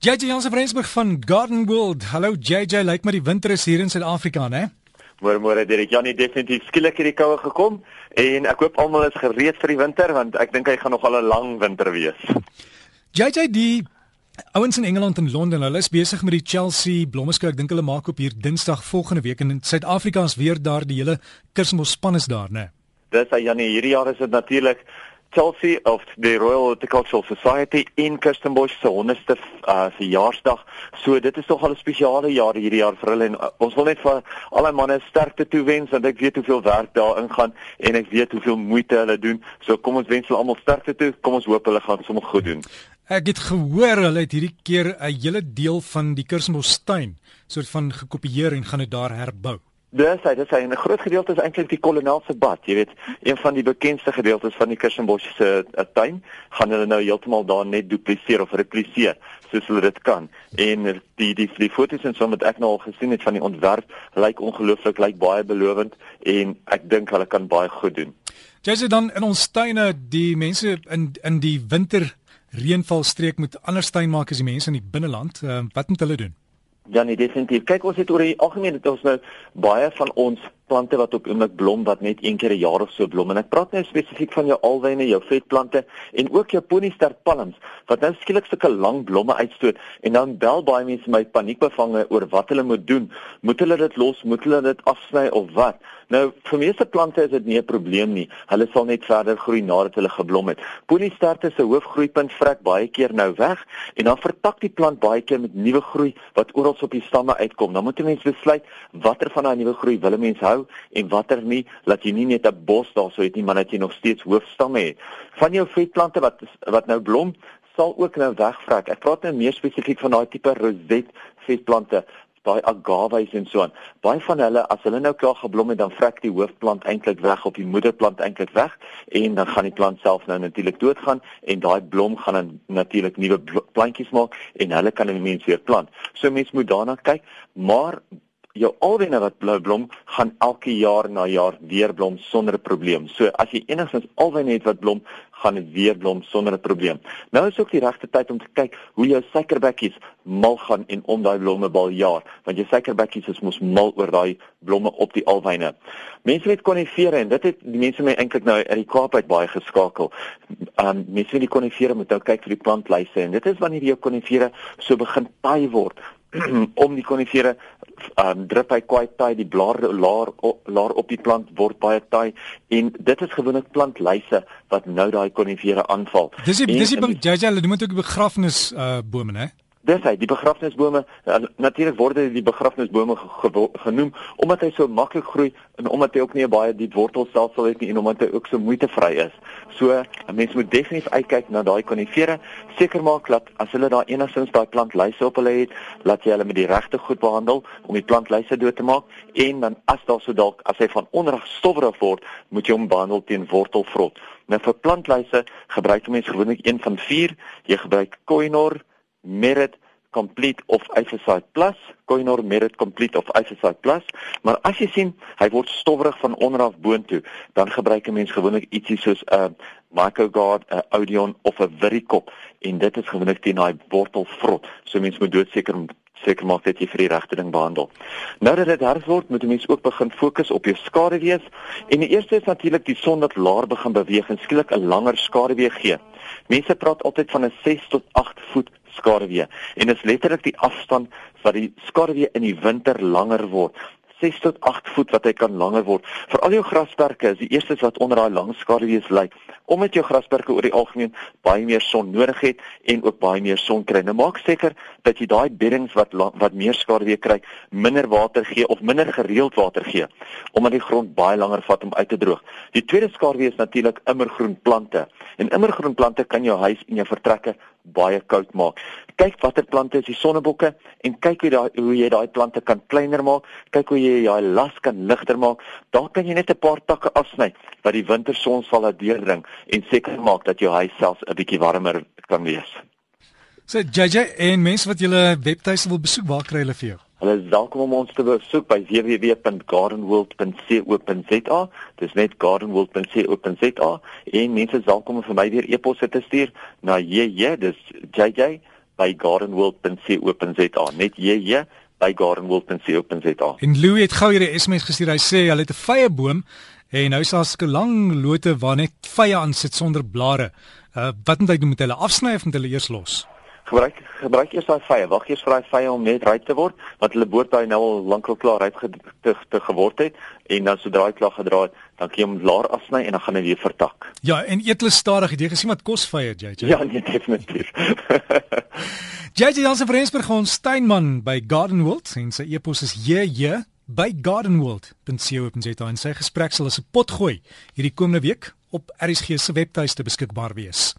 JJ Jansen Rensburg van Garden World. Hallo JJ, lyk my die winter is hier in Suid-Afrika, né? Môre môre Derek, Janie definitief skielik hierdie koue gekom en ek hoop almal is gereed vir die winter want ek dink hy gaan nog al 'n lang winter wees. JJ die ouens in Engeland en Londen, hulle is besig met die Chelsea Blommeskou. Ek dink hulle maak op hier Dinsdag volgende week en in Suid-Afrika is weer daar die hele Kersmos span is daar, né? Dis hy Janie, hierdie jaar is dit natuurlik Chelsea of the Royal Horticultural Society in Kirstenbosch se 100ste uh, verjaarsdag. So dit is tog al 'n spesiale jaar hierdie jaar vir hulle en uh, ons wil net vir al die manne sterkte toewens want ek weet hoeveel werk daar ingaan en ek weet hoeveel moeite hulle doen. So kom ons wens hulle almal sterkte toe. Kom ons hoop hulle gaan sommer goed doen. Ek het gehoor hulle het hierdie keer 'n hele deel van die Kirstenbosch tuin soort van gekopieer en gaan dit daar herbou. Dis hy, dis hy. 'n Groot gedeelte is eintlik die kolonelse bad. Jy weet, een van die bekendste gedeeltes van die Kirstenbosch se uh, tuin gaan hulle nou heeltemal daar net dupliseer of repliseer soos hulle dit kan. En die die die foto's en so wat ek nou al gesien het van die ontwerp lyk ongelooflik, lyk baie belovend en ek dink hulle kan baie goed doen. Jy sê dan in ons tuine die mense in in die winter reënvalstreek moet anders tuin maak as die mense in die binneland. Uh, wat moet hulle doen? Ja, nee, definitief. Kyk, ons het oor die algemeen het ons nou baie van ons plante wat op oomblik blom wat net een keer 'n jaar of so blom en ek praat nou spesifiek van jou alwyne, jou vetplante en ook jou ponyster palms wat nou skielik sulke lang blomme uitstoot en dan bel baie mense my paniekbevange oor wat hulle moet doen. Moet hulle dit los? Moet hulle dit afsny of wat? Nou, vir meeste plante is dit nie 'n probleem nie. Hulle sal net verder groei nadat hulle geblom het. Ponysterte se hoofgroeipunt vrek baie keer nou weg en dan vertak die plant baie keer met nuwe groei wat oral op die stamme uitkom. Dan moet 'n mens besluit watter van daai nuwe groei wil 'n mens hou en watter nie, laat jy nie net 'n bos daarso het nie, maar dat jy nog steeds hoofstamme het. Van jou vetplante wat wat nou blom, sal ook nou wegvrek. Ek praat nou meer spesifiek van daai tipe roset vetplante daai agaves en so aan. Baie van hulle as hulle nou klaar geblom het, dan vrek die hoofplant eintlik weg op die moederplant eintlik weg en dan gaan die plant self nou natuurlik doodgaan en daai blom gaan dan natuurlik nuwe plantjies maak en hulle kan 'n mens weer plant. So mens moet daarna kyk, maar jou alwyne wat blou blom gaan elke jaar na jaar weer blom sonder 'n probleem. So as jy enigstens alwyne het wat blom, gaan dit weer blom sonder 'n probleem. Nou is ook die regte tyd om te kyk hoe jou suikerbekkies mal gaan en om daai blomme bal jaar, want jou suikerbekkies is mos mal oor daai blomme op die alwyne. Mense weet konifere en dit het die mense my eintlik nou uit die Kaap uit baie geskakel. Um mense weet die konifere moet nou kyk vir die plantlyse en dit is wanneer jou konifere so begin taai word om die konifere um, drup hy kwai taai die blaar laar laar op die plant word baie taai en dit is gewoonlik plantlyse wat nou daai konifere aanval. Dis die, dis die jy jy moet ook begrafnis uh, bome hè. Dis hy, die begrafnisbome, natuurlik word die begrafnisbome genoem omdat hy so maklik groei en omdat hy ook nie 'n baie diep wortelstelsel het nie en omdat hy ook so moeitevry is. So, 'n mens moet definitief uitkyk na daai konifere, seker maak dat as hulle daar enigstens daai plantlyse op hulle het, laat jy hulle met die regte goed behandel om die plantlyse dood te maak en dan as daar so dalk as hy van onderag stowwerig word, moet jy hom behandel teen wortelvrot. Nou vir plantlyse gebruik mense gewoonlik een van 4, jy gebruik Koinor Merit Complete of Ifosite Plus, Koinor Merit Complete of Ifosite Plus, maar as jy sien hy word stowwerig van onderaf boontoe, dan gebruik 'n mens gewoonlik ietsie soos 'n uh, Microgard, 'n uh, Odeon of 'n Virikop en dit is gewoonlik teen daai wortelvrot. So mens moet doodseker seker maak dat jy vir die regte ding behandel. Nou dat dit herfs word, moet 'n mens ook begin fokus op jou skaduwees en die eerste is natuurlik die son wat laer begin beweeg en skielik 'n langer skaduwee gee. Mense praat altyd van 'n 6 tot 8 voet skaduwee en dit is letterlik die afstand wat die skaduwee in die winter langer word. 6 tot 8 voet wat hy kan langer word. Vir al jou grasperke is die eerste wat onder daai lang skaduwees lê. Omdat jou grasperke oor die algemeen baie meer son nodig het en ook baie meer son kry. Nou maak seker dat jy daai beddings wat wat meer skaduwee kry, minder water gee of minder gereeld water gee omdat die grond baie langer vat om uit te droog. Die tweede skaduwee is natuurlik immergroen plante. En immergroen plante kan jou huis en jou vertrekke baie koud maak. Kyk watter plante is die sonnebokke en kyk hoe daai hoe jy daai plante kan kleiner maak. Kyk hoe jy daai las kan ligter maak. Daar kan jy net 'n paar takke afsny wat die winterson sal laat deurdring en seker maak dat jou huis selfs 'n bietjie warmer kan wees. So JJ en mense wat julle webtuiste wil besoek, waar kry hulle vir jou? Hulle is welkom om ons te besoek by www.gardenworld.co.za. Dis net gardenworld.co.za en mense is welkom om vir my weer e-posse te stuur na JJ, dis JJ by gardenworld.co.za. Net JJ by gardenworld.co.za. En Louis het gou hierdie SMS gestuur. Hy sê hulle het 'n vye boom en nou is daar 'n lang lote waar net vye aan sit sonder blare. Uh, wat moet hy doen met hulle afsny of moet hulle eers los? Gebruik gebruik eers daai vye. Wag eers vir daai vye om net ryp te word, want hulle behoort daai nou al lankal klaar ryp te, te geword het en dan sodra hy klaar gedra het, dan kan jy hom laer afsny en dan gaan hy weer vertak. Ja, en eet hulle stadig. Jy gesien wat kos vye, JJ? Ja, nee, definitief. JJ Jansen van Rensburg ons Steinman by Garden World en sy e-pos is jj by gardenworld.co.za en sy gesprek sal as 'n pot gooi hierdie komende week op RSG se webtuiste beskikbaar wees.